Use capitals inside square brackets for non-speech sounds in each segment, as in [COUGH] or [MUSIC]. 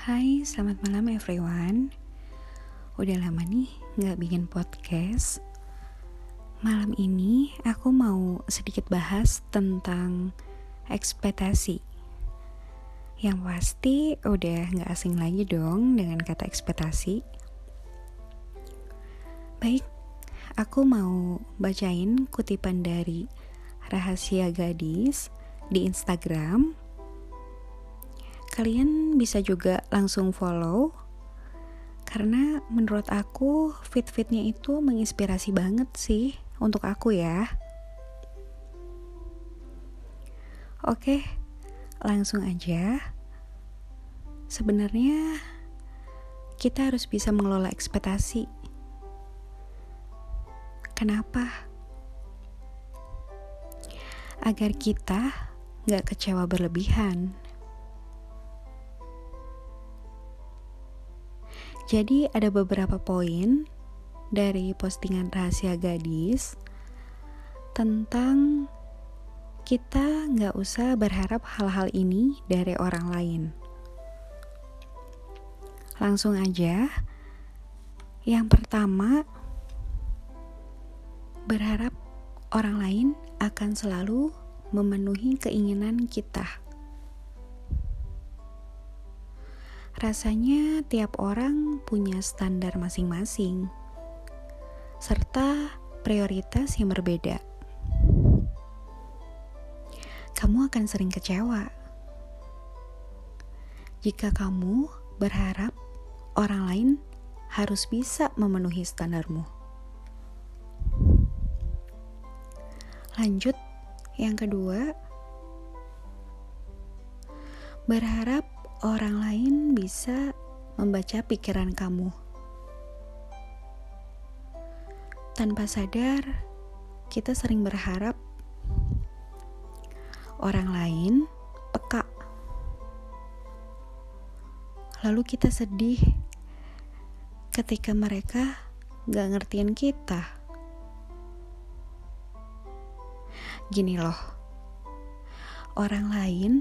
Hai, selamat malam everyone. Udah lama nih gak bikin podcast. Malam ini aku mau sedikit bahas tentang ekspektasi. Yang pasti udah gak asing lagi dong dengan kata ekspektasi. Baik, aku mau bacain kutipan dari Rahasia Gadis di Instagram kalian bisa juga langsung follow karena menurut aku fit-fitnya itu menginspirasi banget sih untuk aku ya. Oke, langsung aja. Sebenarnya kita harus bisa mengelola ekspektasi. Kenapa? Agar kita gak kecewa berlebihan. Jadi ada beberapa poin dari postingan rahasia gadis tentang kita nggak usah berharap hal-hal ini dari orang lain. Langsung aja, yang pertama, berharap orang lain akan selalu memenuhi keinginan kita. Rasanya tiap orang punya standar masing-masing, serta prioritas yang berbeda. Kamu akan sering kecewa jika kamu berharap orang lain harus bisa memenuhi standarmu. Lanjut, yang kedua, berharap orang lain bisa membaca pikiran kamu. Tanpa sadar, kita sering berharap orang lain peka. Lalu kita sedih ketika mereka gak ngertiin kita. Gini loh, orang lain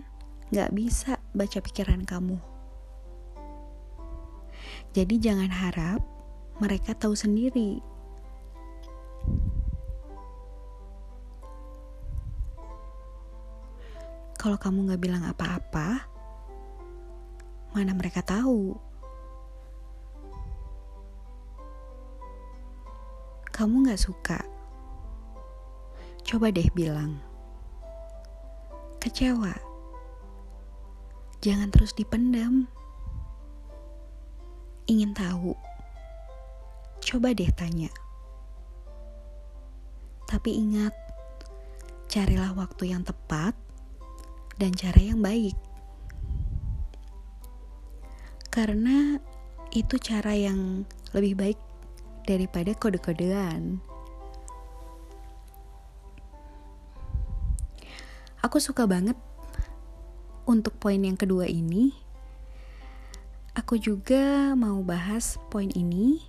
gak bisa baca pikiran kamu. Jadi jangan harap mereka tahu sendiri. Kalau kamu gak bilang apa-apa, mana mereka tahu? Kamu gak suka? Coba deh bilang. Kecewa Jangan terus dipendam. Ingin tahu? Coba deh tanya. Tapi ingat, carilah waktu yang tepat dan cara yang baik. Karena itu cara yang lebih baik daripada kode-kodean. Aku suka banget untuk poin yang kedua ini, aku juga mau bahas poin ini.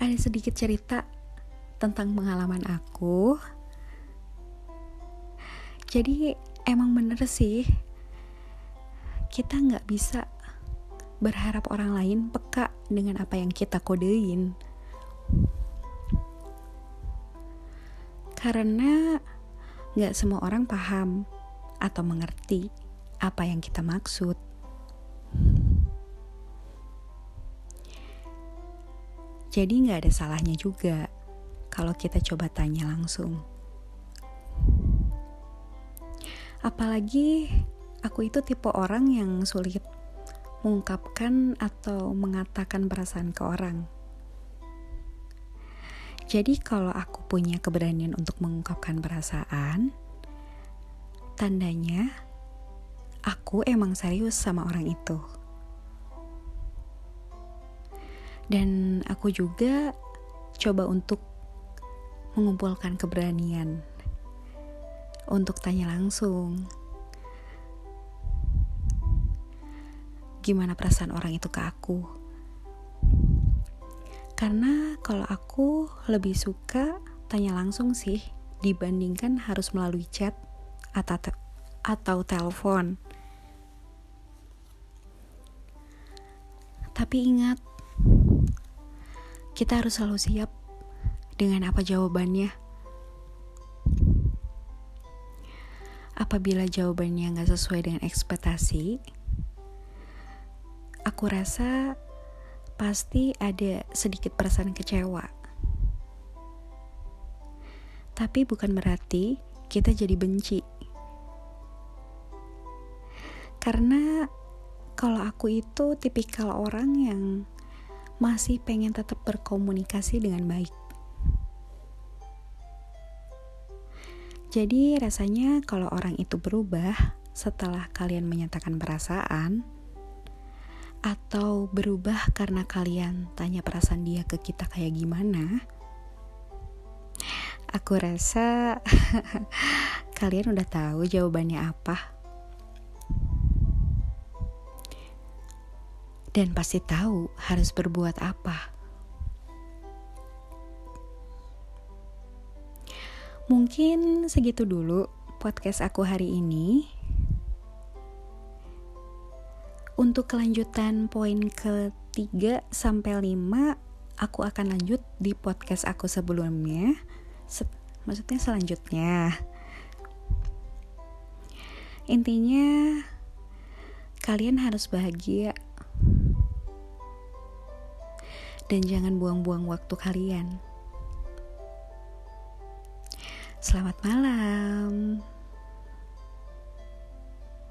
Ada sedikit cerita tentang pengalaman aku. Jadi emang bener sih, kita nggak bisa berharap orang lain peka dengan apa yang kita kodein. Karena nggak semua orang paham atau mengerti apa yang kita maksud. Jadi nggak ada salahnya juga kalau kita coba tanya langsung. Apalagi aku itu tipe orang yang sulit mengungkapkan atau mengatakan perasaan ke orang. Jadi kalau aku punya keberanian untuk mengungkapkan perasaan, Tandanya, aku emang serius sama orang itu. Dan aku juga coba untuk mengumpulkan keberanian untuk tanya langsung. Gimana perasaan orang itu ke aku? Karena kalau aku lebih suka tanya langsung sih dibandingkan harus melalui chat atau te atau telepon. Tapi ingat, kita harus selalu siap dengan apa jawabannya. Apabila jawabannya nggak sesuai dengan ekspektasi, aku rasa pasti ada sedikit perasaan kecewa. Tapi bukan berarti kita jadi benci. Karena kalau aku itu tipikal orang yang masih pengen tetap berkomunikasi dengan baik. Jadi rasanya kalau orang itu berubah setelah kalian menyatakan perasaan atau berubah karena kalian tanya perasaan dia ke kita kayak gimana, aku rasa [LAUGHS] kalian udah tahu jawabannya apa. Dan pasti tahu harus berbuat apa. Mungkin segitu dulu podcast aku hari ini. Untuk kelanjutan poin ketiga sampai lima, aku akan lanjut di podcast aku sebelumnya. Se maksudnya selanjutnya. Intinya kalian harus bahagia dan jangan buang-buang waktu kalian. Selamat malam.